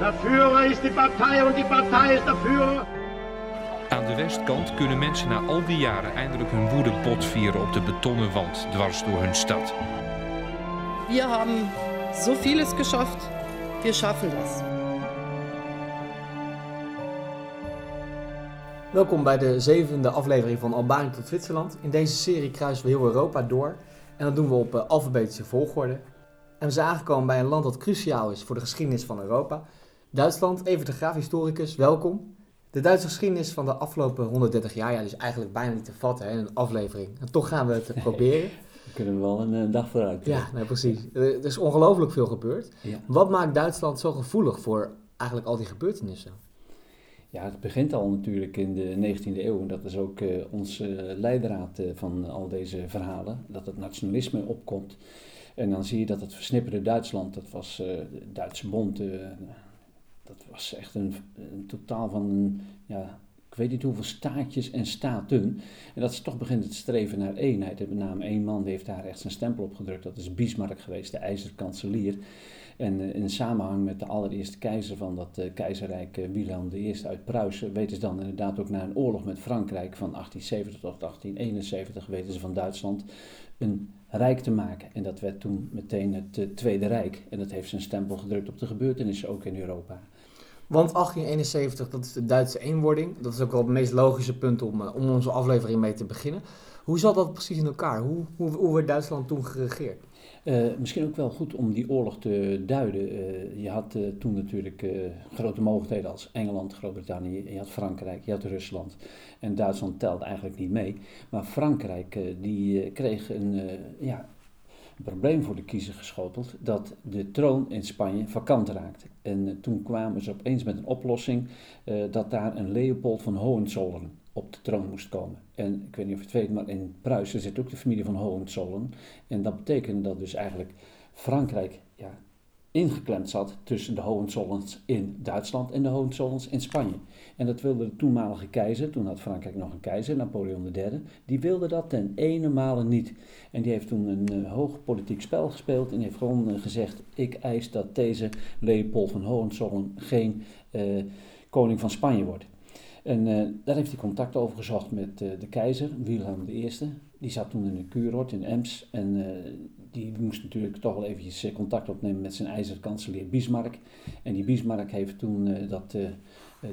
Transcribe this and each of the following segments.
Der Führer ist die Partei und die Partei ist der Führer. Aan de westkant kunnen mensen na al die jaren eindelijk hun woede botvieren op de betonnen wand dwars door hun stad. Wir haben so vieles geschafft. Wir schaffen das. Welkom bij de zevende aflevering van Albanië tot Zwitserland. In deze serie kruisen we heel Europa door en dat doen we op uh, alfabetische volgorde. En we zijn aangekomen bij een land dat cruciaal is voor de geschiedenis van Europa. Duitsland, even de graaf historicus, welkom. De Duitse geschiedenis van de afgelopen 130 jaar ja, is eigenlijk bijna niet te vatten hè, in een aflevering. En toch gaan we het proberen. We kunnen wel een uh, dag vooruit. Ja, nee, precies. Er is ongelooflijk veel gebeurd. Ja. Wat maakt Duitsland zo gevoelig voor eigenlijk al die gebeurtenissen? Ja, het begint al natuurlijk in de 19e eeuw. En dat is ook uh, onze leidraad uh, van al deze verhalen. Dat het nationalisme opkomt. En dan zie je dat het versnipperde Duitsland, dat was uh, de Duitse Bond, dat was echt een, een totaal van, een, ja, ik weet niet hoeveel staatjes en staten. En dat ze toch begint te streven naar eenheid. En met name één man die heeft daar echt zijn stempel op gedrukt. Dat is Bismarck geweest, de ijzerkanselier. En uh, in samenhang met de allereerste keizer van dat uh, keizerrijk, uh, Wilhelm I uit Pruisen, weten ze dan inderdaad ook na een oorlog met Frankrijk van 1870 tot 1871, weten ze van Duitsland een rijk te maken. En dat werd toen meteen het Tweede Rijk. En dat heeft zijn stempel gedrukt op de gebeurtenissen ook in Europa. Want 1871, dat is de Duitse eenwording. Dat is ook wel het meest logische punt om, om onze aflevering mee te beginnen. Hoe zat dat precies in elkaar? Hoe, hoe, hoe werd Duitsland toen geregeerd? Uh, misschien ook wel goed om die oorlog te duiden. Uh, je had toen natuurlijk grote mogelijkheden als Engeland, Groot-Brittannië, je had Frankrijk, je had Rusland. En Duitsland telde eigenlijk niet mee. Maar Frankrijk die kreeg een, ja, probleem voor de kiezer geschoteld dat de troon in Spanje vakant raakte. En toen kwamen ze opeens met een oplossing dat daar een Leopold van Hohenzollern op de troon moest komen. En ik weet niet of je het weet, maar in Pruisen zit ook de familie van Hohenzollern. En dat betekende dat dus eigenlijk Frankrijk ja, ingeklemd zat tussen de Hohenzollerns in Duitsland en de Hohenzollerns in Spanje. En dat wilde de toenmalige keizer, toen had Frankrijk nog een keizer, Napoleon III, die wilde dat ten ene male niet. En die heeft toen een uh, hoog politiek spel gespeeld en heeft gewoon uh, gezegd, ik eis dat deze Leopold van Hohenzollern geen uh, koning van Spanje wordt. En daar heeft hij contact over gezocht met de keizer, Wilhelm I. Die zat toen in een kuurort in Ems. En die moest natuurlijk toch wel eventjes contact opnemen met zijn ijzerkanselier Bismarck. En die Bismarck heeft toen dat,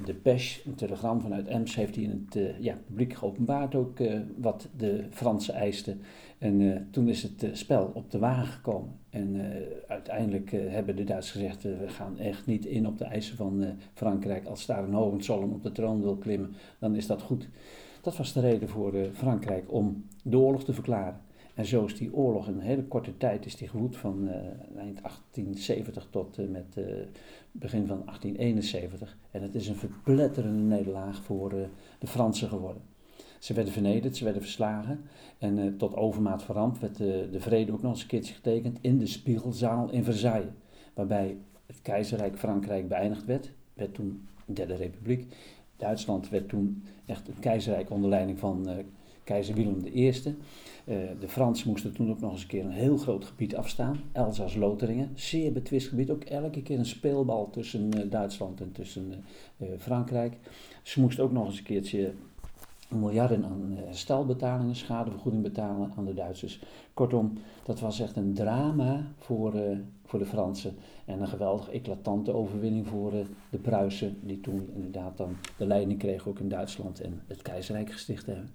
de pesh, een telegram vanuit Ems, heeft hij in het ja, publiek geopenbaard ook wat de Fransen eisten. En toen is het spel op de wagen gekomen. En uiteindelijk hebben de Duitsers gezegd, we gaan echt niet in op de eisen van Frankrijk. Als daar een Hohenzollern op de troon wil klimmen, dan is dat goed. Dat was de reden voor Frankrijk om de oorlog te verklaren. En zo is die oorlog in een hele korte tijd is die gewoed van uh, eind 1870 tot uh, met uh, begin van 1871. En het is een verpletterende nederlaag voor de Fransen geworden. Ze werden vernederd, ze werden verslagen. En tot overmaat van ramp werd de vrede ook nog eens een keertje getekend in de Spiegelzaal in Versailles. Waarbij het keizerrijk Frankrijk beëindigd werd. Werd toen de Derde Republiek. Duitsland werd toen echt een keizerrijk onder leiding van keizer Willem I. De Fransen moesten toen ook nog eens een keer een heel groot gebied afstaan, Elzas-Lotharingen. Zeer betwist gebied, ook elke keer een speelbal tussen uh, Duitsland en tussen uh, Frankrijk. Ze moesten ook nog eens een keertje miljarden aan herstelbetalingen, schadevergoeding betalen aan de Duitsers. Kortom, dat was echt een drama voor, voor de Fransen. En een geweldig eclatante overwinning voor de Pruisen, die toen inderdaad dan de leiding kregen ook in Duitsland en het keizerrijk gesticht hebben.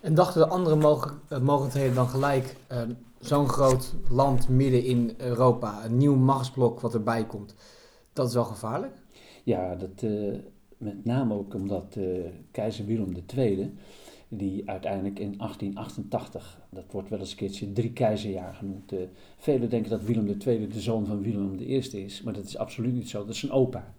En dachten de andere mogelijk, mogelijkheden dan gelijk, uh, zo'n groot land midden in Europa, een nieuw machtsblok wat erbij komt, dat is wel gevaarlijk? Ja, dat, uh, met name ook omdat keizer Willem II, die uiteindelijk in 1888, dat wordt wel eens een keertje drie keizerjaar genoemd. velen denken dat Willem II de zoon van Willem I is, maar dat is absoluut niet zo, dat is zijn opa.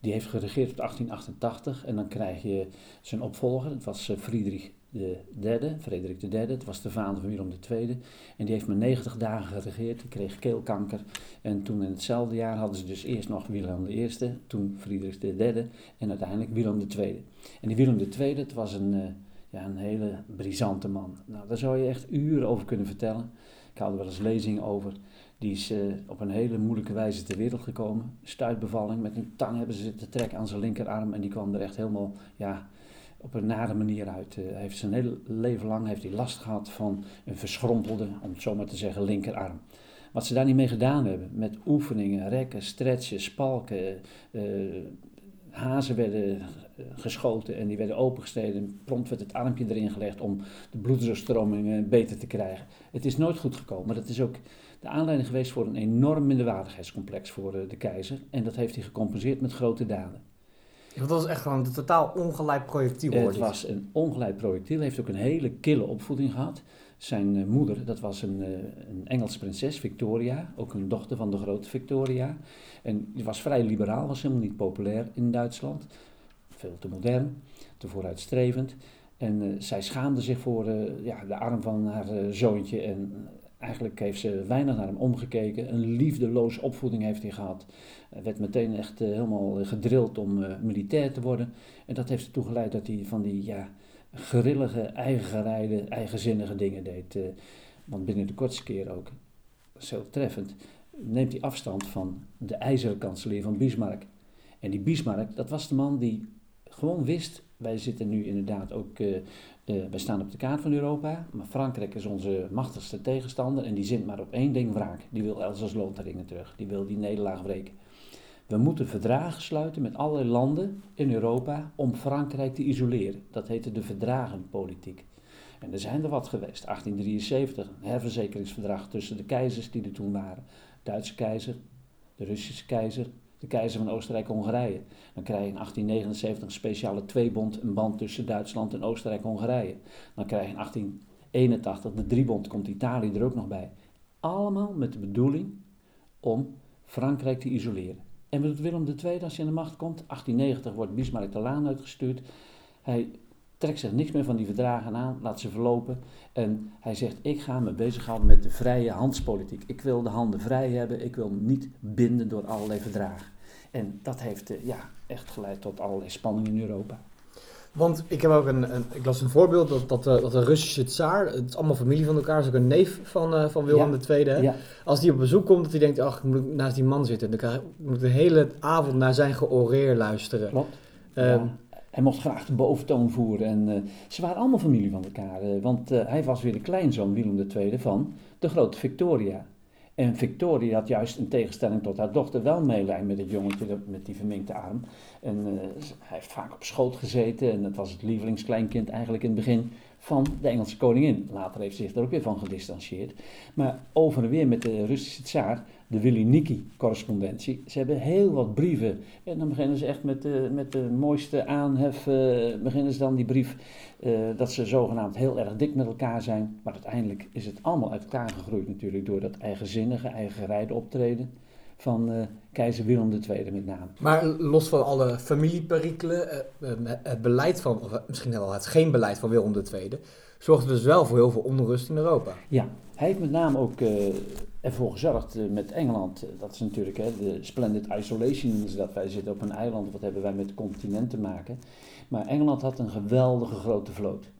Die heeft geregeerd tot 1888 en dan krijg je zijn opvolger, dat was Friedrich de derde, Frederik III, dat was de vader van Willem II. En die heeft maar 90 dagen geregeerd, die kreeg keelkanker. En toen in hetzelfde jaar hadden ze dus eerst nog Willem I, toen Frederik III en uiteindelijk Willem II. En die Willem II, dat was een, uh, ja, een hele brisante man. Nou, daar zou je echt uren over kunnen vertellen. Ik had er wel eens lezingen over. Die is eh, op een hele moeilijke wijze ter wereld gekomen. Stuitbevalling, met een tang hebben ze zitten trekken aan zijn linkerarm. En die kwam er echt helemaal ja, op een nare manier uit. Eh, hij heeft zijn hele leven lang heeft hij last gehad van een verschrompelde, om het zo maar te zeggen, linkerarm. Wat ze daar niet mee gedaan hebben, met oefeningen, rekken, stretchen, spalken, eh, hazen werden geschoten en die werden opengesneden. Prompt werd het armpje erin gelegd om de bloeddrukstroming beter te krijgen. Het is nooit goed gekomen, dat is ook de aanleiding geweest voor een enorm minderwaardigheidscomplex voor eh, de keizer. En dat heeft hij gecompenseerd met grote daden. Dat was echt gewoon een totaal ongeleid projectiel. Het was een ongeleid projectiel. Hij heeft ook een hele kille opvoeding gehad. Zijn eh, moeder, dat was een, uh, een Engelse prinses, Victoria, ook een dochter van de grote Victoria. En die was vrij liberaal, was helemaal niet populair in Duitsland. Veel te modern, te vooruitstrevend. En zij schaamde zich voor ja, de arm van haar zoontje en Eigenlijk heeft ze weinig naar hem omgekeken. Een liefdeloze opvoeding heeft hij gehad. Hij werd meteen echt uh, helemaal gedrild om uh, militair te worden. En dat heeft ertoe geleid dat hij van die ja, grillige, eigengerijde, eigenzinnige dingen deed. Uh, want binnen de kortste keer ook, zo treffend, neemt hij afstand van de ijzerkanselier van Bismarck. En die Bismarck, dat was de man die gewoon wist, wij zitten nu inderdaad ook wij staan op de kaart van Europa, maar Frankrijk is onze machtigste tegenstander en die zint maar op één ding wraak. Die wil Elsass-Lothringen terug, die wil die nederlaag breken. We moeten verdragen sluiten met alle landen in Europa om Frankrijk te isoleren. Dat heette de verdragenpolitiek. En er zijn er wat geweest. 1873, een herverzekeringsverdrag tussen de keizers die er toen waren. Duitse keizer, de Russische keizer, de keizer van Oostenrijk-Hongarije. Dan krijg je in 1879 een speciale tweebond, een band tussen Duitsland en Oostenrijk-Hongarije. Dan krijg je in 1881 de driebond, komt Italië er ook nog bij. Allemaal met de bedoeling om Frankrijk te isoleren. En wat doet Willem II als hij aan de macht komt? 1890 wordt Bismarck de Laan uitgestuurd. Hij trekt zich niks meer van die verdragen aan, laat ze verlopen. En hij zegt, ik ga me bezighouden met de vrije handspolitiek. Ik wil de handen vrij hebben, ik wil niet binden door allerlei verdragen. En dat heeft uh, ja, echt geleid tot allerlei spanningen in Europa. Want ik heb ook een, een ik las een voorbeeld dat, dat, de, dat de Russische tsaar, het is allemaal familie van elkaar, is ook een neef van, uh, van Willem ja. II. Hè? Ja. Als die op bezoek komt, dat hij denkt, ach, ik moet naast die man zitten. Dan moet ik de hele avond naar zijn georeer luisteren. Klopt. Um, ja. Hij mocht graag de boventoon voeren. En uh, ze waren allemaal familie van elkaar. Uh, want uh, hij was weer de kleinzoon, Willem II, van de grote Victoria. En Victoria had juist in tegenstelling tot haar dochter wel meelijn met het jongetje met die verminkte arm. En hij heeft vaak op schoot gezeten en dat was het lievelingskleinkind eigenlijk in het begin van de Engelse koningin. Later heeft zich er ook weer van gedistanceerd. Maar over en weer met de Russische tsaar, de Willy Niki-correspondentie. Ze hebben heel wat brieven. En dan beginnen ze echt met de, met de mooiste aanhef, uh, beginnen ze dan die brief uh, dat ze zogenaamd heel erg dik met elkaar zijn. Maar uiteindelijk is het allemaal uit elkaar gegroeid natuurlijk door dat eigenzinnige, eigengerijde optreden van uh, keizer Willem II met name. Maar los van alle familieperikelen, het beleid van, of misschien wel het geen beleid van Willem II, zorgde dus wel voor heel veel onrust in Europa. Ja, hij heeft met name ook ervoor gezorgd met Engeland, dat is natuurlijk hè, de splendid isolation, dus dat wij zitten op een eiland, wat hebben wij met het continent te maken. Maar Engeland had een geweldige grote vloot.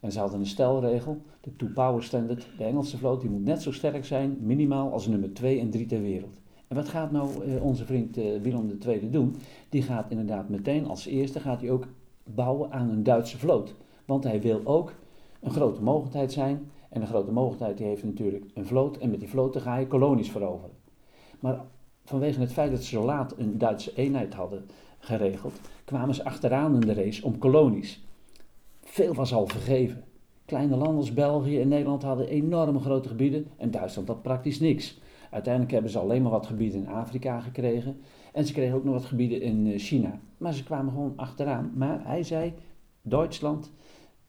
En ze hadden een stelregel, de two-power standard, de Engelse vloot die moet net zo sterk zijn, minimaal als nummer 2 en 3 ter wereld. En wat gaat nou uh, onze vriend Willem II doen? Die gaat inderdaad meteen als eerste gaat hij ook bouwen aan een Duitse vloot. Want hij wil ook een grote mogelijkheid zijn. En een grote mogelijkheid die heeft natuurlijk een vloot. En met die vloot ga je kolonies veroveren. Maar vanwege het feit dat ze zo laat een Duitse eenheid hadden geregeld, kwamen ze achteraan in de race om kolonies. Veel was al vergeven. Kleine landen als België en Nederland hadden enorme grote gebieden en Duitsland had praktisch niks. Uiteindelijk hebben ze alleen maar wat gebieden in Afrika gekregen. En ze kregen ook nog wat gebieden in China. Maar ze kwamen gewoon achteraan. Maar hij zei, Duitsland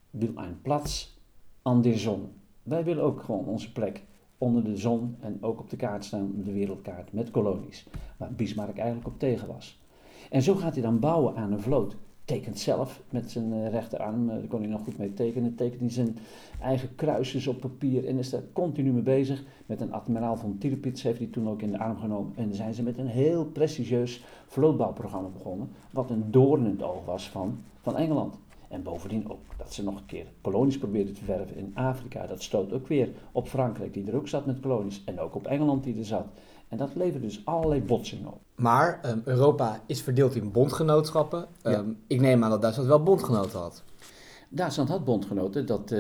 wil een plaats aan de zon. Wij willen ook gewoon onze plek onder de zon en ook op de kaart staan, de wereldkaart, met kolonies. Waar Bismarck eigenlijk op tegen was. En zo gaat hij dan bouwen aan een vloot tekent zelf met zijn uh, rechterarm, uh, daar kon hij nog goed mee tekenen, tekent hij zijn eigen kruisjes op papier en is daar continu mee bezig. Met een admiraal van Tirpitz heeft hij toen ook in de arm genomen en zijn ze met een heel prestigieus vlootbouwprogramma begonnen, wat een doorn in het oog was van, van Engeland. En bovendien ook dat ze nog een keer kolonies probeerden te werven in Afrika. Dat stoot ook weer op Frankrijk, die er ook zat met kolonies. En ook op Engeland, die er zat. En dat levert dus allerlei botsingen op. Maar ehm, Europa is verdeeld in bondgenootschappen. Ja. Ehm, Ik neem aan dat Duitsland wel bondgenoten had. Duitsland had bondgenoten. Dat, eh,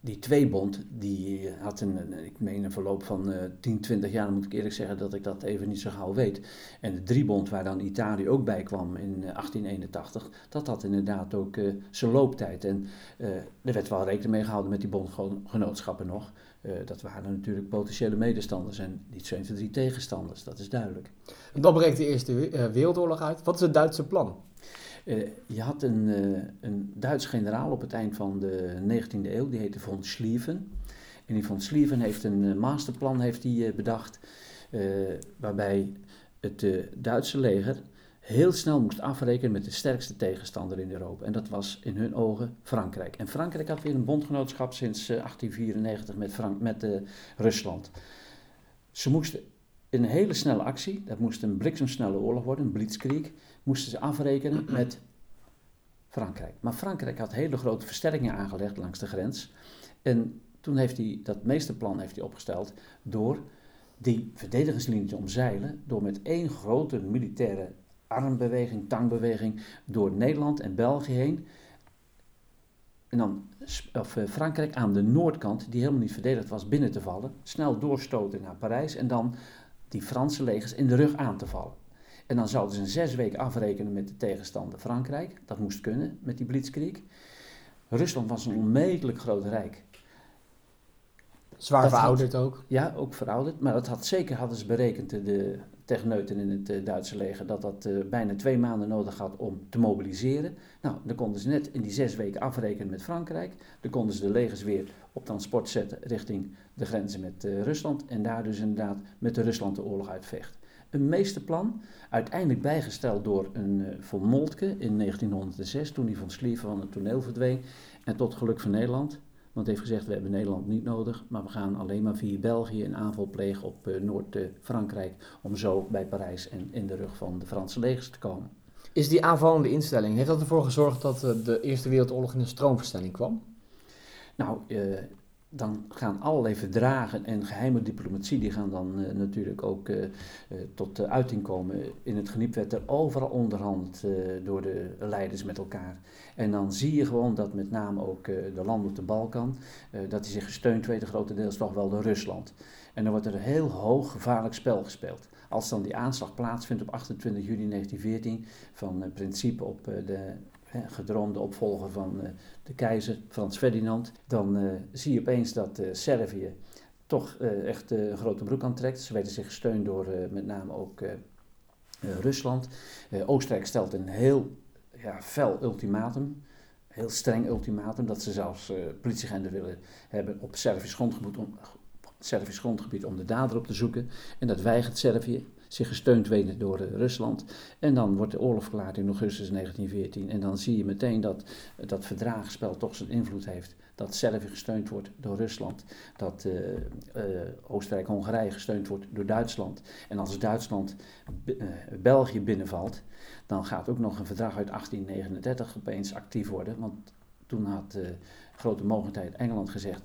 die tweebond, die had een, ik meen een verloop van eh 10, 20 jaar. Dan moet ik eerlijk zeggen dat ik dat even niet zo gauw weet. En de driebond, waar dan Italië ook bij kwam in eh, 1881, dat had inderdaad ook eh, zijn looptijd. En eh, er werd wel rekening mee gehouden met die bondgenootschappen nog. Eh, dat waren natuurlijk potentiële medestanders en niet 2 van drie tegenstanders, dat is duidelijk. En dan breekt de Eerste We- eh, Wereldoorlog uit. Wat is het Duitse plan? Eh, je had een, eh, een Duits generaal op het eind van de 19e eeuw, die heette von Schlieffen. En die von Schlieffen heeft een eh, masterplan heeft die, bedacht, waarbij het Duitse leger heel snel moest afrekenen met de sterkste tegenstander in Europa. En dat was in hun ogen Frankrijk. En Frankrijk had weer een bondgenootschap sinds eh, 1894 met, met Rusland. Ze moesten een hele snelle actie, dat moest een bliksemsnelle oorlog worden, een blitzkrieg, moesten ze afrekenen met Frankrijk. Maar Frankrijk had hele grote versterkingen aangelegd langs de grens. En toen heeft hij dat meeste plan heeft hij opgesteld door die verdedigingslinie te omzeilen, door met één grote militaire armbeweging, tangbeweging, door Nederland en België heen. En dan of, eh, Frankrijk aan de noordkant, die helemaal niet verdedigd was, binnen te vallen. Snel doorstoten naar Parijs en dan die Franse legers in de rug aan te vallen. En dan zouden ze in zes weken afrekenen met de tegenstander Frankrijk. Dat moest kunnen met die blitzkrieg. Rusland was een onmetelijk groot rijk. Zwaar Dat had- verouderd ook. Ja, ook verouderd. Maar dat had zeker hadden ze berekend, de- de techneuten in het eh, Duitse leger, dat dat eh, bijna twee maanden nodig had om te mobiliseren. Nou, dan konden ze net in die zes weken afrekenen met Frankrijk. Dan konden ze de legers weer op transport zetten richting de grenzen met eh, Rusland. En daar dus inderdaad met de Rusland de oorlog uitvecht. Een meesterplan, uiteindelijk bijgesteld door een eh, von Moltke in 1906, toen hij van Schlieffen van het toneel verdween. En tot geluk van Nederland, want heeft gezegd, we hebben Nederland niet nodig, maar we gaan alleen maar via België een aanval plegen op eh, Noord-Frankrijk, om zo bij Parijs en in de rug van de Franse legers te komen. Is die aanvallende instelling, heeft dat ervoor gezorgd dat eh, de Eerste Wereldoorlog in een stroomversnelling kwam? Nou, dan gaan allerlei verdragen en geheime diplomatie, die gaan dan eh, natuurlijk ook eh, eh, tot uiting komen. In het geniep werd er overal onderhand door de leiders met elkaar. En dan zie je gewoon dat met name ook de landen op de Balkan, dat die zich gesteund weten grotendeels toch wel door Rusland. En dan wordt er een heel hoog gevaarlijk spel gespeeld. Als dan die aanslag plaatsvindt op 28 juni 1914 van principe op de gedroomde opvolger van eh, de keizer Frans Ferdinand, dan eh, zie je opeens dat eh, Servië toch echt een grote broek aantrekt. Ze werden zich gesteund door met name ook Rusland. Oostenrijk stelt een heel ja, fel ultimatum, heel streng ultimatum, dat ze zelfs eh politieagenten willen hebben op Servisch grondgebied Servisch grondgebied om de dader op te zoeken. En dat weigert Servië, zich gesteund weten door eh, Rusland. En dan wordt de oorlog verklaard in augustus 1914. En dan zie je meteen dat dat verdragenspel toch zijn invloed heeft. Dat Servië gesteund wordt door Rusland. Dat eh, eh, Oostenrijk-Hongarije gesteund wordt door Duitsland. En als Duitsland Be- eh, België binnenvalt, dan gaat ook nog een verdrag uit 1839 opeens actief worden. Want toen had grote mogendheid Engeland gezegd.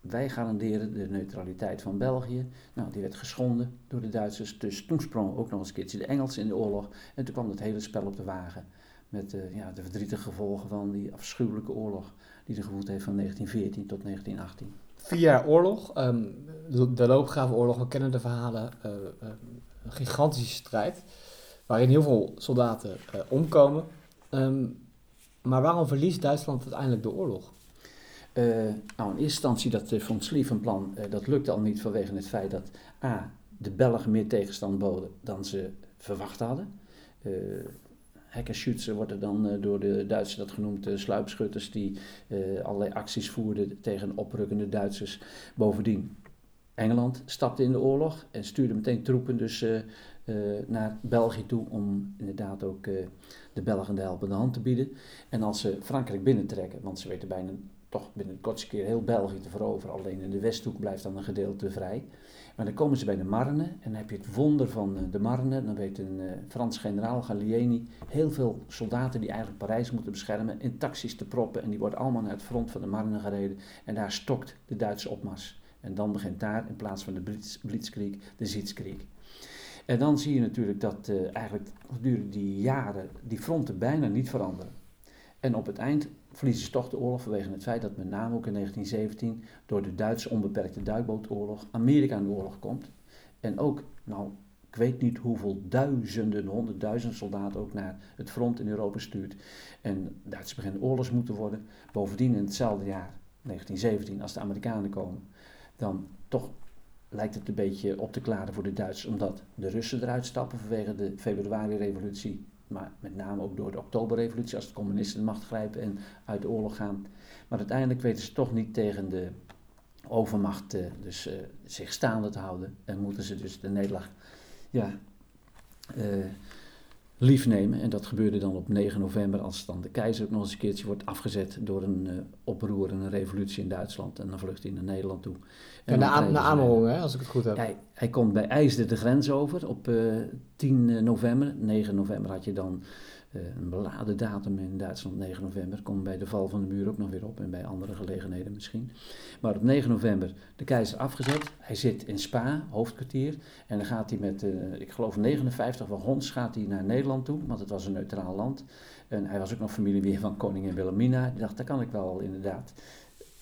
Wij garanderen de neutraliteit van België. Nou, die werd geschonden door de Duitsers. Dus toen sprongen ook nog eens een keertje de Engelsen in de oorlog. En toen kwam het hele spel op de wagen. Met eh, ja, de verdrietige gevolgen van die afschuwelijke oorlog die er gewoed heeft van 1914 tot 1918. Vier jaar oorlog, ehm, de, loopgravenoorlog, we kennen de verhalen. eh, eh, een gigantische strijd, waarin heel veel soldaten omkomen. Ehm, maar waarom verliest Duitsland uiteindelijk de oorlog? Eh, nou, in eerste instantie dat uh, von Schlieffen-plan, eh, dat lukte al niet vanwege het feit dat A, de Belgen meer tegenstand boden dan ze verwacht hadden. Uh, worden dan uh, door de Duitsers dat genoemd, uh, sluipschutters die uh, allerlei acties voerden tegen oprukkende Duitsers. Bovendien, Engeland stapte in de oorlog en stuurde meteen troepen dus uh, naar België toe om inderdaad ook de Belgen de helpende hand te bieden. En als ze Frankrijk binnentrekken, want ze weten bijna toch binnen de kortste keer heel België te veroveren. Alleen in de Westhoek blijft dan een gedeelte vrij. Maar dan komen ze bij de Marne en dan heb je het wonder van eh, de Marne. Dan weet een uh, Frans generaal, Gallieni, heel veel soldaten die eigenlijk Parijs moeten beschermen in taxis te proppen. En die worden allemaal naar het front van de Marne gereden. En daar stokt de Duitse opmars. En dan begint daar in plaats van de Blitz, Blitzkrieg de Sitzkrieg. En dan zie je natuurlijk dat uh, eigenlijk gedurende die jaren die fronten bijna niet veranderen. En op het eind verliezen ze toch de oorlog vanwege het feit dat met name ook in 1917 door de Duitse onbeperkte duikbootoorlog Amerika aan de oorlog komt. En ook, nou, ik weet niet hoeveel duizenden, honderdduizend soldaten ook naar het front in Europa stuurt. En Duitsers beginnen oorlogs moeten worden. Bovendien in hetzelfde jaar, 1917, als de Amerikanen komen, dan toch lijkt het een beetje op te klaren voor de Duitsers, omdat de Russen eruit stappen vanwege de februari-revolutie maar met name ook door de Oktoberrevolutie, als de communisten de macht grijpen en uit de oorlog gaan. Maar uiteindelijk weten ze toch niet tegen de overmacht uh, dus, uh, zich staande te houden. En moeten ze dus de nederlaag ja, uh, lief nemen. En dat gebeurde dan op 9 november, als dan de keizer ook nog eens een keertje wordt afgezet door een uh, oproer en een revolutie in Duitsland. En dan vlucht hij naar Nederland toe. En, naar, naar Amerongen, als ik het goed heb. Hij, hij komt bij IJsden de grens over op uh, 10 november. 9 november had je dan een beladen datum in Duitsland, 9 november. Komt bij de val van de muur ook nog weer op en bij andere gelegenheden misschien. Maar op 9 november de keizer afgezet. Hij zit in Spa, hoofdkwartier. En dan gaat hij met, uh, ik geloof 59 wagons gaat hij naar Nederland toe, want het was een neutraal land. En hij was ook nog familie weer van koningin Wilhelmina. Die dacht, daar kan ik wel inderdaad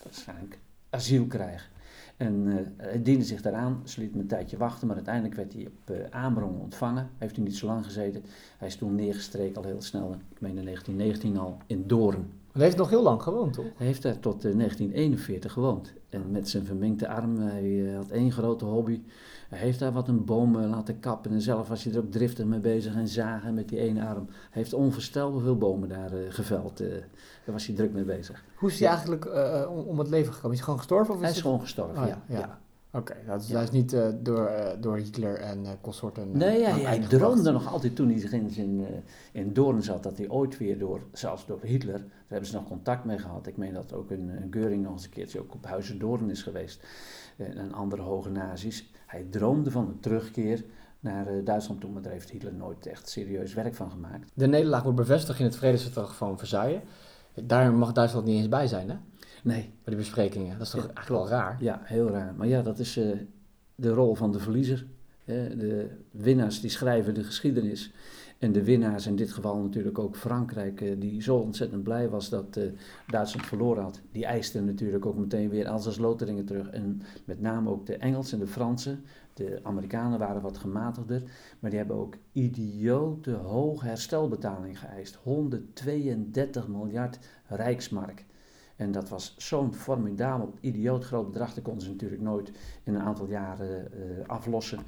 waarschijnlijk asiel krijgen. En uh, hij diende zich daaraan, ze liet een tijdje wachten, maar uiteindelijk werd hij op uh, Amerongen ontvangen. Heeft hij niet zo lang gezeten. Hij is toen neergestreken al heel snel, ik meen in 1919 al, in Doorn. Hij heeft nog heel lang gewoond, toch? Hij heeft daar tot uh, 1941 gewoond. En met zijn verminkte arm, hij had één grote hobby. Hij heeft daar wat een boom laten kappen en zelf was hij er ook driftig mee bezig en zagen met die ene arm. Hij heeft onvoorstelbaar veel bomen daar geveld. daar was hij druk mee bezig. Hoe is hij ja. eigenlijk om, om, het leven gekomen? Is hij gewoon gestorven? Of hij is, is gewoon gestorven, oh, ja. ja. ja. Oké, okay, dat, is, dat is niet uh, door, uh, door Hitler en uh, consorten. Nee, ja, hij droomde nog altijd toen hij zich in, in, in Doorn zat, dat hij ooit weer door, zelfs door Hitler, daar hebben ze nog contact mee gehad. Ik meen dat ook een, een Geuring nog eens een keertje ook op Huizen Doorn is geweest. en andere hoge nazi's. Hij droomde van de terugkeer naar Duitsland toe, maar daar heeft Hitler nooit echt serieus werk van gemaakt. De nederlaag wordt bevestigd in het vredesverdrag van Versailles. Daar mag Duitsland niet eens bij zijn, hè? Nee. Bij die besprekingen. Dat is toch Ja, eigenlijk wel raar? Ja, heel raar. Maar ja, dat is uh, de rol van de verliezer. De winnaars die schrijven de geschiedenis. En de winnaars, in dit geval natuurlijk ook Frankrijk, uh, die zo ontzettend blij was dat uh, Duitsland verloren had. Die eisten natuurlijk ook meteen weer Alsace-Lotharingen terug. En met name ook de Engelsen en de Fransen. De Amerikanen waren wat gematigder. Maar die hebben ook idiote hoge herstelbetaling geëist. 132 miljard rijksmark. En dat was zo'n formidabel, idioot groot bedrag. Dat konden ze natuurlijk nooit in een aantal jaren uh, aflossen.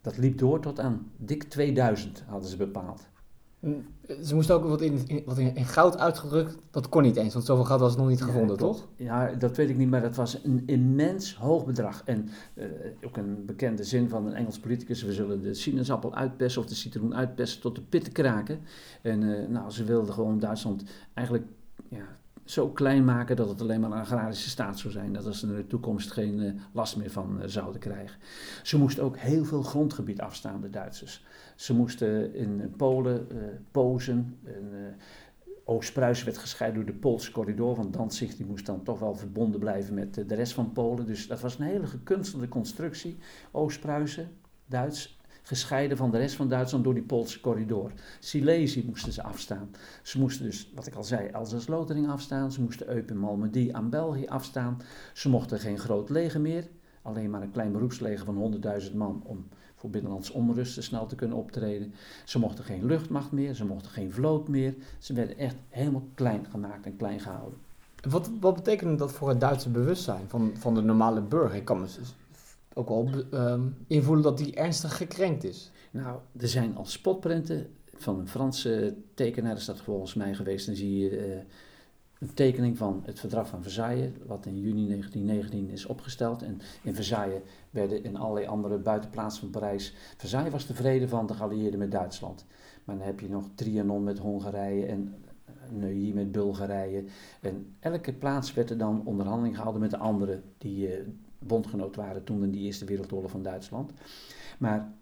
Dat liep door tot aan dik 2000 hadden ze bepaald. Ze moesten ook wat, in, in, wat in, in, goud uitgedrukt. Dat kon niet eens, want zoveel goud was nog niet gevonden, ja, toch? Ja, dat weet ik niet, maar dat was een immens hoog bedrag. En uh, ook een bekende zin van een Engels politicus: we zullen de sinaasappel uitpersen of de citroen uitpersen tot de pitten kraken. En uh, nou, ze wilden gewoon Duitsland eigenlijk ja, zo klein maken dat het alleen maar een agrarische staat zou zijn. Dat ze er in de toekomst geen uh, last meer van uh, zouden krijgen. Ze moesten ook heel veel grondgebied afstaan, de Duitsers. Ze moesten in Polen uh, pozen. Oost-Pruisen werd gescheiden door de Poolse corridor, want Danzig die moest dan toch wel verbonden blijven met de rest van Polen. Dus dat was een hele gekunstelde constructie. Oost-Pruisen, Duits, gescheiden van de rest van Duitsland door die Poolse corridor. Silesië moesten ze afstaan. Ze moesten dus, wat ik al zei, Alsace-Lotharing afstaan. Ze moesten Eupen Malmedy aan België afstaan. Ze mochten geen groot leger meer. Alleen maar een klein beroepsleger van 100.000 man om voor binnenlandse onrusten snel te kunnen optreden. Ze mochten geen luchtmacht meer, ze mochten geen vloot meer. Ze werden echt helemaal klein gemaakt en klein gehouden. Wat, wat betekent dat voor het Duitse bewustzijn van, van de normale burger? Ik kan me ook wel um, invoelen dat die ernstig gekrenkt is. Nou, er zijn al spotprenten van een Franse tekenaar, is dat volgens mij geweest. Dan zie je uh, een tekening van het verdrag van Versailles, wat in juni 1919 is opgesteld. En in Versailles werden in allerlei andere buitenplaatsen van Parijs. Versailles was de vrede van de geallieerden met Duitsland. Maar dan heb je nog Trianon met Hongarije en Neuilly met Bulgarije. En elke plaats werd er dan onderhandeling gehouden met de anderen die eh, bondgenoot waren toen in die Eerste Wereldoorlog van Duitsland. Maar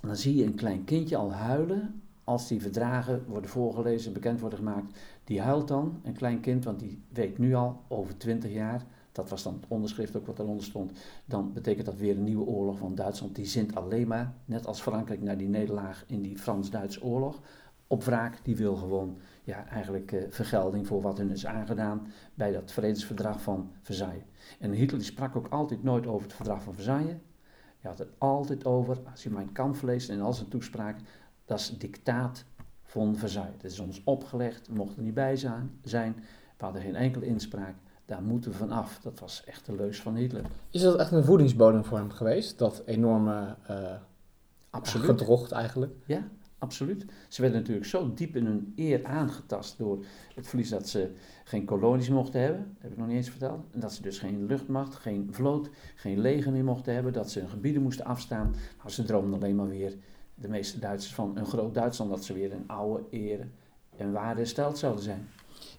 dan zie je een klein kindje al huilen als die verdragen worden voorgelezen, bekend worden gemaakt. Die huilt dan, een klein kind, want die weet nu al over 20 jaar, dat was dan het onderschrift ook wat eronder stond, dan betekent dat weer een nieuwe oorlog. Want Duitsland die zint alleen maar, net als Frankrijk, naar die nederlaag in die Frans-Duitse oorlog. Op wraak, die wil gewoon ja, eigenlijk uh, vergelding voor wat hun is aangedaan bij dat vredesverdrag van Versailles. En Hitler die sprak ook altijd nooit over het verdrag van Versailles. Hij had het altijd over, als je mijn kamp leest en al zijn toespraak, dat is dictaat van Versailles. Dat is ons opgelegd, we mochten er niet bij zijn, we hadden geen enkele inspraak. Daar moeten we van af. Dat was echt de leus van Hitler. Is dat echt een voedingsbodem voor hem geweest? Dat enorme uh, Absoluut. gedrocht eigenlijk? Ja, absoluut. Ze werden natuurlijk zo diep in hun eer aangetast door het verlies dat ze geen kolonies mochten hebben. Dat heb ik nog niet eens verteld. En dat ze dus geen luchtmacht, geen vloot, geen leger meer mochten hebben. Dat ze hun gebieden moesten afstaan. Nou, ze droomden alleen maar weer, de meeste Duitsers, van een groot Duitsland. Dat ze weer een oude eer en waarde hersteld zouden zijn.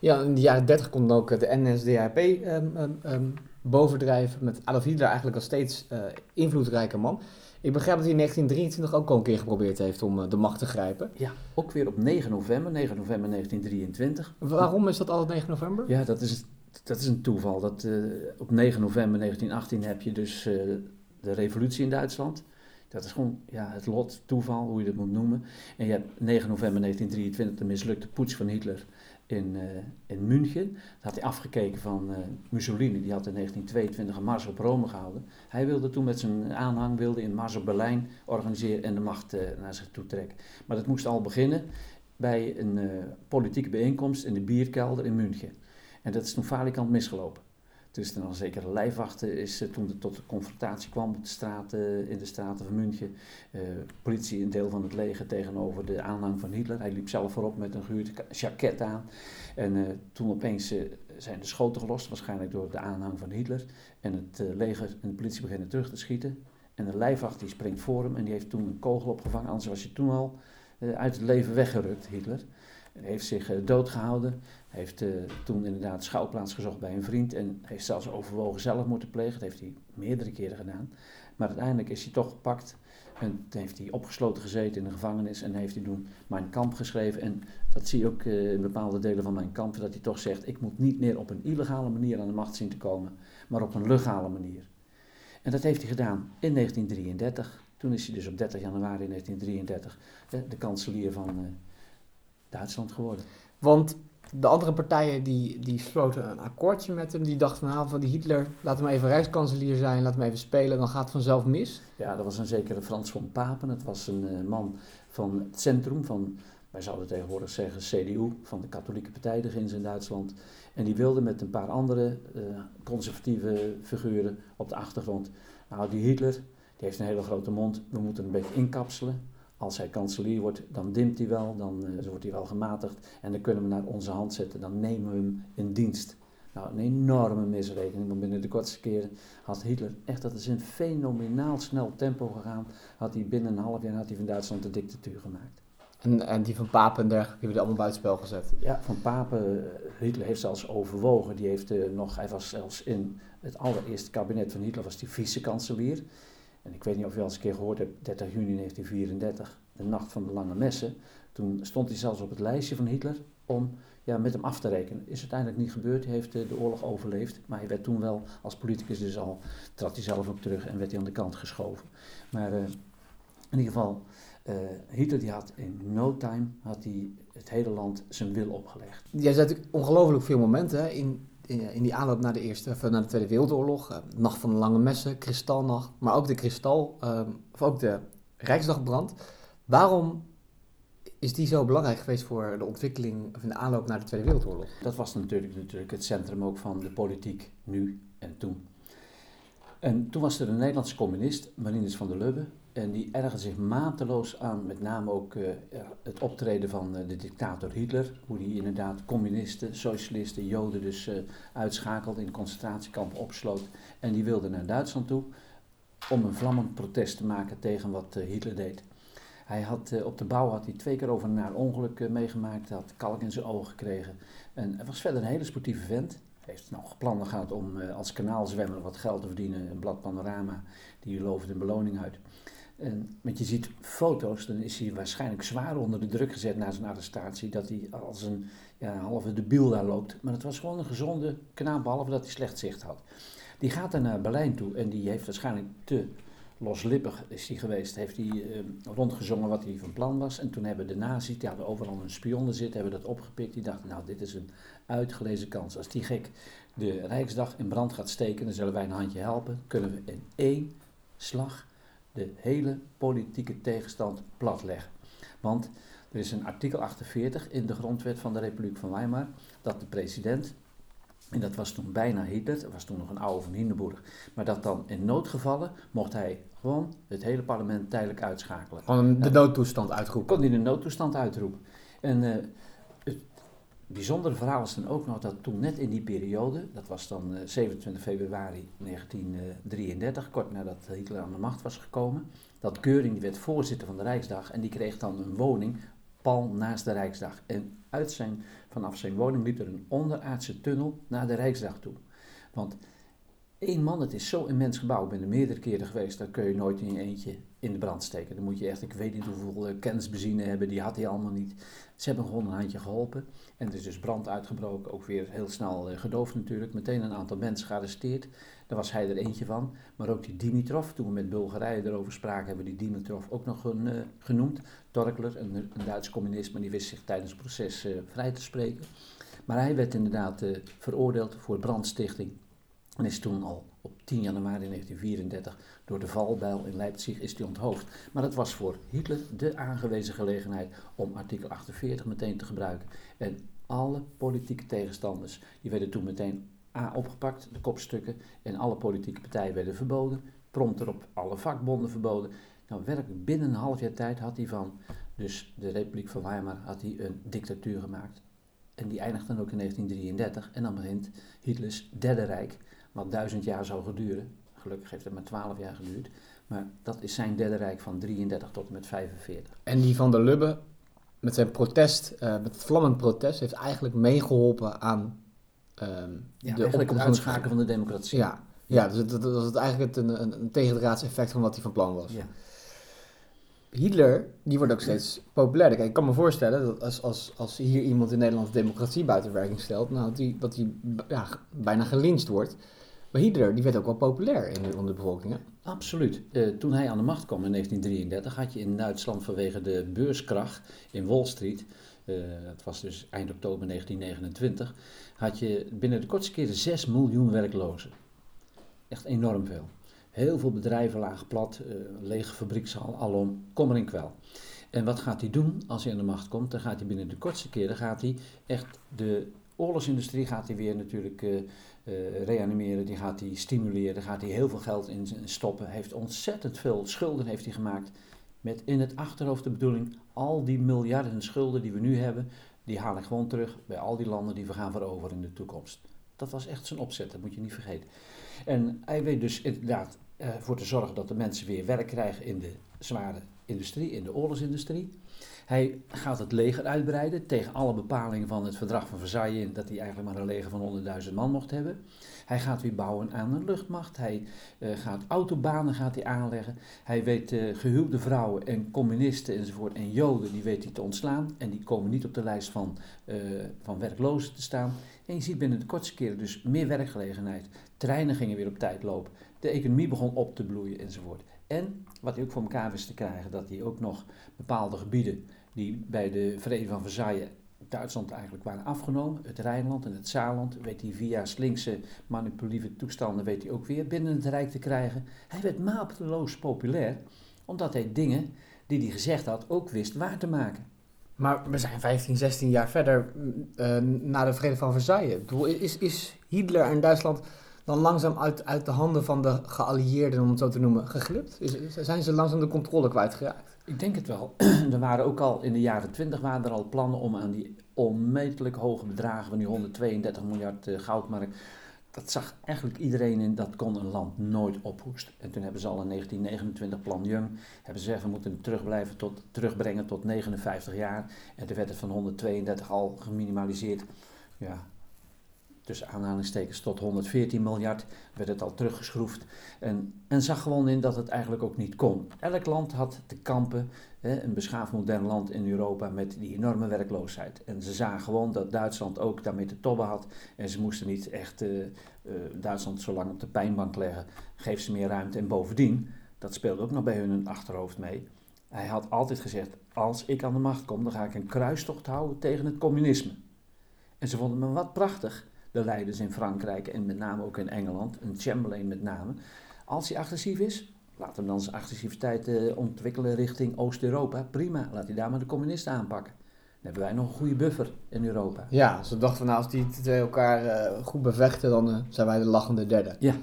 Ja, in de jaren 30 komt dan ook de NSDAP um, um, um, bovendrijven met Adolf Hitler eigenlijk als steeds uh, invloedrijke man. Ik begrijp dat hij in 1923 ook al een keer geprobeerd heeft om uh, de macht te grijpen. Ja, ook weer op 9 november, 9 november 1923. Waarom is dat altijd 9 november? Ja, dat is, dat is een toeval. Dat, uh, op 9 november 1918 heb je dus de revolutie in Duitsland. Dat is gewoon ja, het lot, toeval, hoe je dat moet noemen. En je hebt 9 november 1923 de mislukte poets van Hitler in, uh, in München. Dat had hij afgekeken van uh, Mussolini, die had in 1922 een mars op Rome gehouden. Hij wilde toen met zijn aanhang wilde in mars op Berlijn organiseren en de macht uh, naar zich toe trekken. Maar dat moest al beginnen bij een politieke bijeenkomst in de bierkelder in München. En dat is toen falikant misgelopen. Dus dan zeker lijfwachten is toen het tot de confrontatie kwam op de straten, in de straten van München. Uh, politie, een deel van het leger tegenover de aanhang van Hitler. Hij liep zelf voorop met een gehuurd jacket aan. En uh, toen opeens zijn de schoten gelost, waarschijnlijk door de aanhang van Hitler. En het leger en de politie beginnen terug te schieten. En de lijfwacht die springt voor hem en die heeft toen een kogel opgevangen. Anders was je toen al uit het leven weggerukt, Hitler. Heeft zich doodgehouden. Hij heeft uh, toen inderdaad schouwplaats gezocht bij een vriend en heeft zelfs overwogen zelfmoord te plegen. Dat heeft hij meerdere keren gedaan. Maar uiteindelijk is hij toch gepakt en heeft hij opgesloten gezeten in de gevangenis en heeft hij toen Mijn Kamp geschreven. En dat zie je ook uh, in bepaalde delen van Mijn Kamp, dat hij toch zegt, ik moet niet meer op een illegale manier aan de macht zien te komen, maar op een legale manier. En dat heeft hij gedaan in 1933. Toen is hij dus op 30 januari 1933 de, kanselier van Duitsland geworden. Want de andere partijen die, die sloten een akkoordje met hem. Die dachten van, nou, van die Hitler, laat hem even rijkskanselier zijn, laat hem even spelen, dan gaat het vanzelf mis. Ja, dat was een zekere Frans van Papen. Het was een uh, man van het centrum, van, wij zouden tegenwoordig zeggen CDU, van de katholieke partij in Duitsland. En die wilde met een paar andere uh, conservatieve figuren op de achtergrond. Nou, die Hitler, die heeft een hele grote mond, we moeten een beetje inkapselen als hij kanselier wordt, dan dimt hij wel, dan uh, wordt hij wel gematigd en dan kunnen we naar onze hand zetten, dan nemen we hem in dienst. Nou, een enorme misrekening, want binnen de kortste keren had Hitler echt, dat is in fenomenaal snel tempo gegaan, had hij binnen een half jaar had hij van Duitsland de dictatuur gemaakt. En, en die van Papen en dergelijke hebben allemaal buitenspel gezet? Ja, van Papen, Hitler heeft zelfs overwogen, die heeft uh, nog, hij was zelfs in het allereerste kabinet van Hitler, was die vice-kanselier. En ik weet niet of je al eens een keer gehoord hebt, 30 juni 1934, de nacht van de lange messen. Toen stond hij zelfs op het lijstje van Hitler om ja, met hem af te rekenen. Is uiteindelijk niet gebeurd, hij heeft de, de oorlog overleefd. Maar hij werd toen wel als politicus dus al, trad hij zelf ook terug en werd hij aan de kant geschoven. Maar uh, in ieder geval, uh, Hitler die had in no time had hij het hele land zijn wil opgelegd. Jij zet ongelooflijk veel momenten in in die aanloop naar de, eerste, of naar de Tweede Wereldoorlog, uh, Nacht van de Lange Messen, Kristalnacht, maar ook de Kristal, of ook de Rijksdagbrand. Waarom is die zo belangrijk geweest voor de ontwikkeling of in de aanloop naar de Tweede Wereldoorlog? Dat was natuurlijk, natuurlijk het centrum ook van de politiek nu en toen. En toen was er een Nederlandse communist, Marinus van der Lubbe, en die ergerde zich mateloos aan, met name ook uh, het optreden van uh, de dictator Hitler. Hoe die inderdaad communisten, socialisten, joden dus uh, uitschakelde, in concentratiekampen opsloot. En die wilde naar Duitsland toe om een vlammend protest te maken tegen wat Hitler deed. Hij had, eh, op de bouw had hij twee keer over een naar ongeluk eh, meegemaakt. Hij had kalk in zijn ogen gekregen. En hij was verder een hele sportieve vent. Hij heeft nog plannen gehad om eh, als kanaalzwemmer wat geld te verdienen. Een blad Panorama, die loofde een beloning uit. En, want je ziet foto's, dan is hij waarschijnlijk zwaar onder de druk gezet na zijn arrestatie. Dat hij als een ja, halve debiel daar loopt. Maar het was gewoon een gezonde knaap, behalve dat hij slecht zicht had. Die gaat dan naar Berlijn toe en die heeft waarschijnlijk te loslippig is hij geweest. Heeft hij eh, rondgezongen wat hij van plan was. En toen hebben de nazi's, die hadden overal een spion zitten, hebben dat opgepikt. Die dachten, nou dit is een uitgelezen kans. Als die gek de Rijksdag in brand gaat steken, dan zullen wij een handje helpen. Kunnen we in één slag de hele politieke tegenstand platleggen. Want er is een artikel 48 in de grondwet van de Republiek van Weimar dat de president, en dat was toen bijna Hitler, dat was toen nog een oude van Hindenburg, maar dat dan in noodgevallen mocht hij gewoon het hele parlement tijdelijk uitschakelen. Gewoon de noodtoestand uitroepen. Kon hij de noodtoestand uitroepen. En uh, het bijzondere verhaal is dan ook nog dat toen net in die periode, dat was dan uh, 27 februari 1933, kort nadat Hitler aan de macht was gekomen, dat die werd voorzitter van de Rijksdag en die kreeg dan een woning pal naast de Rijksdag. En uit zijn, vanaf zijn woning liep er een onderaardse tunnel naar de Rijksdag toe. Want één man, het is zo immens gebouw, ik ben er meerdere keren geweest, daar kun je nooit in je eentje in de brand steken. Dan moet je echt, ik weet niet hoeveel uh, kennisbenzine hebben, die had hij allemaal niet. Ze hebben gewoon een handje geholpen. En er is dus brand uitgebroken, ook weer heel snel uh, gedoofd natuurlijk. Meteen een aantal mensen gearresteerd. Daar was hij er eentje van. Maar ook die Dimitrov, toen we met Bulgarije erover spraken, hebben we die Dimitrov ook nog een, uh, genoemd. Torkler, een, een Duits communist, maar die wist zich tijdens het proces vrij te spreken. Maar hij werd inderdaad veroordeeld voor brandstichting. En is toen al op 10 januari 1934 door de valbijl in Leipzig is hij onthoofd. Maar dat was voor Hitler de aangewezen gelegenheid om artikel 48 meteen te gebruiken. En alle politieke tegenstanders, die werden toen meteen A opgepakt, de kopstukken, en alle politieke partijen werden verboden. Prompt erop alle vakbonden verboden. Nou, werkelijk binnen een half jaar tijd had hij van, dus de Republiek van Weimar, had hij een dictatuur gemaakt. En die eindigt dan ook in 1933 en dan begint Hitlers Derde Rijk wat duizend jaar zou geduren. Gelukkig heeft het maar twaalf jaar geduurd. Maar dat is zijn derde rijk van 33 tot en met 45. En die van der Lubbe, met zijn protest, uh, met het vlammend protest, heeft eigenlijk meegeholpen aan ja, de het van de democratie. Ja, ja. dus dat, was het eigenlijk een, een, een tegendraads effect van wat hij van plan was. Ja. Hitler, die wordt ook steeds populairder. Kijk, ik kan me voorstellen dat als, als, als hier iemand in Nederland democratie buiten werking stelt, nou, dat hij, dat hij ja, bijna gelinst wordt. Maar Hitler die werd ook wel populair in de, onder de bevolking. Absoluut. Uh, toen hij aan de macht kwam in 1933, had je in Duitsland vanwege de beurskracht in Wall Street, uh, dat was dus eind oktober 1929, had je binnen de kortste keren 6 miljoen werklozen. Echt enorm veel. Heel veel bedrijven lagen plat, uh, lege fabriekshal, alom, kom in kwel. En wat gaat hij doen als hij aan de macht komt? Dan gaat hij binnen de kortste keren gaat hij echt de oorlogsindustrie gaat hij weer natuurlijk uh, uh, reanimeren, die gaat hij stimuleren, daar gaat hij heel veel geld in stoppen. Heeft ontzettend veel schulden heeft hij gemaakt. Met in het achterhoofd de bedoeling, al die miljarden schulden die we nu hebben, die haal ik gewoon terug bij al die landen die we gaan veroveren in de toekomst. Dat was echt zijn opzet, dat moet je niet vergeten. En hij weet dus inderdaad ervoor te zorgen dat de mensen weer werk krijgen in de zware industrie, in de oorlogsindustrie. Hij gaat het leger uitbreiden tegen alle bepalingen van het verdrag van Versailles in dat hij eigenlijk maar een leger van 100.000 man mocht hebben. Hij gaat weer bouwen aan een luchtmacht. Hij uh, gaat autobanen gaat hij aanleggen. Hij weet uh, gehuwde vrouwen en communisten enzovoort en joden die weet hij te ontslaan. En die komen niet op de lijst van, uh, van werklozen te staan. En je ziet binnen de kortste keren dus meer werkgelegenheid. Treinen gingen weer op tijd lopen. De economie begon op te bloeien enzovoort. En wat hij ook voor elkaar wist te krijgen, dat hij ook nog bepaalde gebieden die bij de Vrede van Versailles Duitsland eigenlijk waren afgenomen, het Rijnland en het Saarland, weet hij via slinkse manipulatieve toestanden weet hij ook weer binnen het Rijk te krijgen. Hij werd mateloos populair, omdat hij dingen die hij gezegd had ook wist waar te maken. Maar we zijn 15, 16 jaar verder uh, na de Vrede van Versailles. Is, is Hitler en Duitsland dan langzaam uit, uit de handen van de geallieerden, om het zo te noemen, geglipt? Is, zijn ze langzaam de controle kwijtgeraakt? Ik denk het wel. er waren ook al in de jaren 20 waren er al plannen om aan die onmetelijk hoge bedragen van die 132 miljard uh, goudmark dat zag eigenlijk iedereen in, dat kon een land nooit ophoesten. En toen hebben ze al in 1929 plan Young, hebben ze gezegd we moeten terugblijven tot, terugbrengen tot 59 jaar. En toen werd het van 132 al geminimaliseerd. Ja, tussen aanhalingstekens tot 114 miljard werd het al teruggeschroefd. En, en zag gewoon in dat het eigenlijk ook niet kon. Elk land had te kampen, een beschaafd modern land in Europa, met die enorme werkloosheid. En ze zagen gewoon dat Duitsland ook daarmee te tobben had. En ze moesten niet echt uh, uh, Duitsland zo lang op de pijnbank leggen. Geef ze meer ruimte. En bovendien, dat speelde ook nog bij hun achterhoofd mee. Hij had altijd gezegd, als ik aan de macht kom, dan ga ik een kruistocht houden tegen het communisme. En ze vonden me wat prachtig de leiders in Frankrijk en met name ook in Engeland, en Chamberlain met name. Als hij agressief is, laat hem dan zijn agressiviteit uh, ontwikkelen richting Oost-Europa. Prima, laat hij daar maar de communisten aanpakken. Dan hebben wij nog een goede buffer in Europa. Ja, ze dachten van nou, als die twee elkaar uh, goed bevechten, dan uh, zijn wij de lachende derde. Ja,